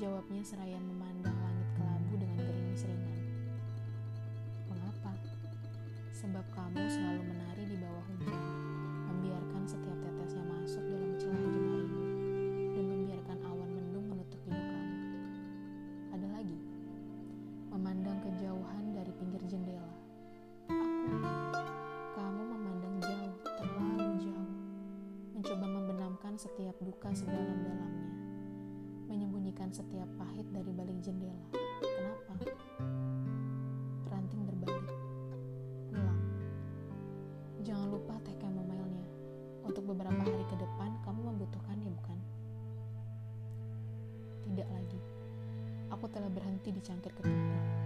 Jawabnya seraya memandang langit kelabu dengan gerimis ringan. Mengapa? Sebab kamu selalu menari di bawah hujan, membiarkan setiap tetesnya masuk dalam celah jemarimu, dan membiarkan awan mendung menutup hidung kamu. Ada lagi, memandang kejauhan dari pinggir jendela. Aku, kamu memandang jauh, terlalu jauh, mencoba membenamkan setiap duka sedalam-dalamnya, menyembunyikan setiap pahit dari balik jendela. Kenapa? Ranting berbalik. Ulang. Jangan lupa teh chamomile-nya. Untuk beberapa hari ke depan, kamu membutuhkannya, bukan? Tidak lagi. Aku telah berhenti di cangkir ketiga.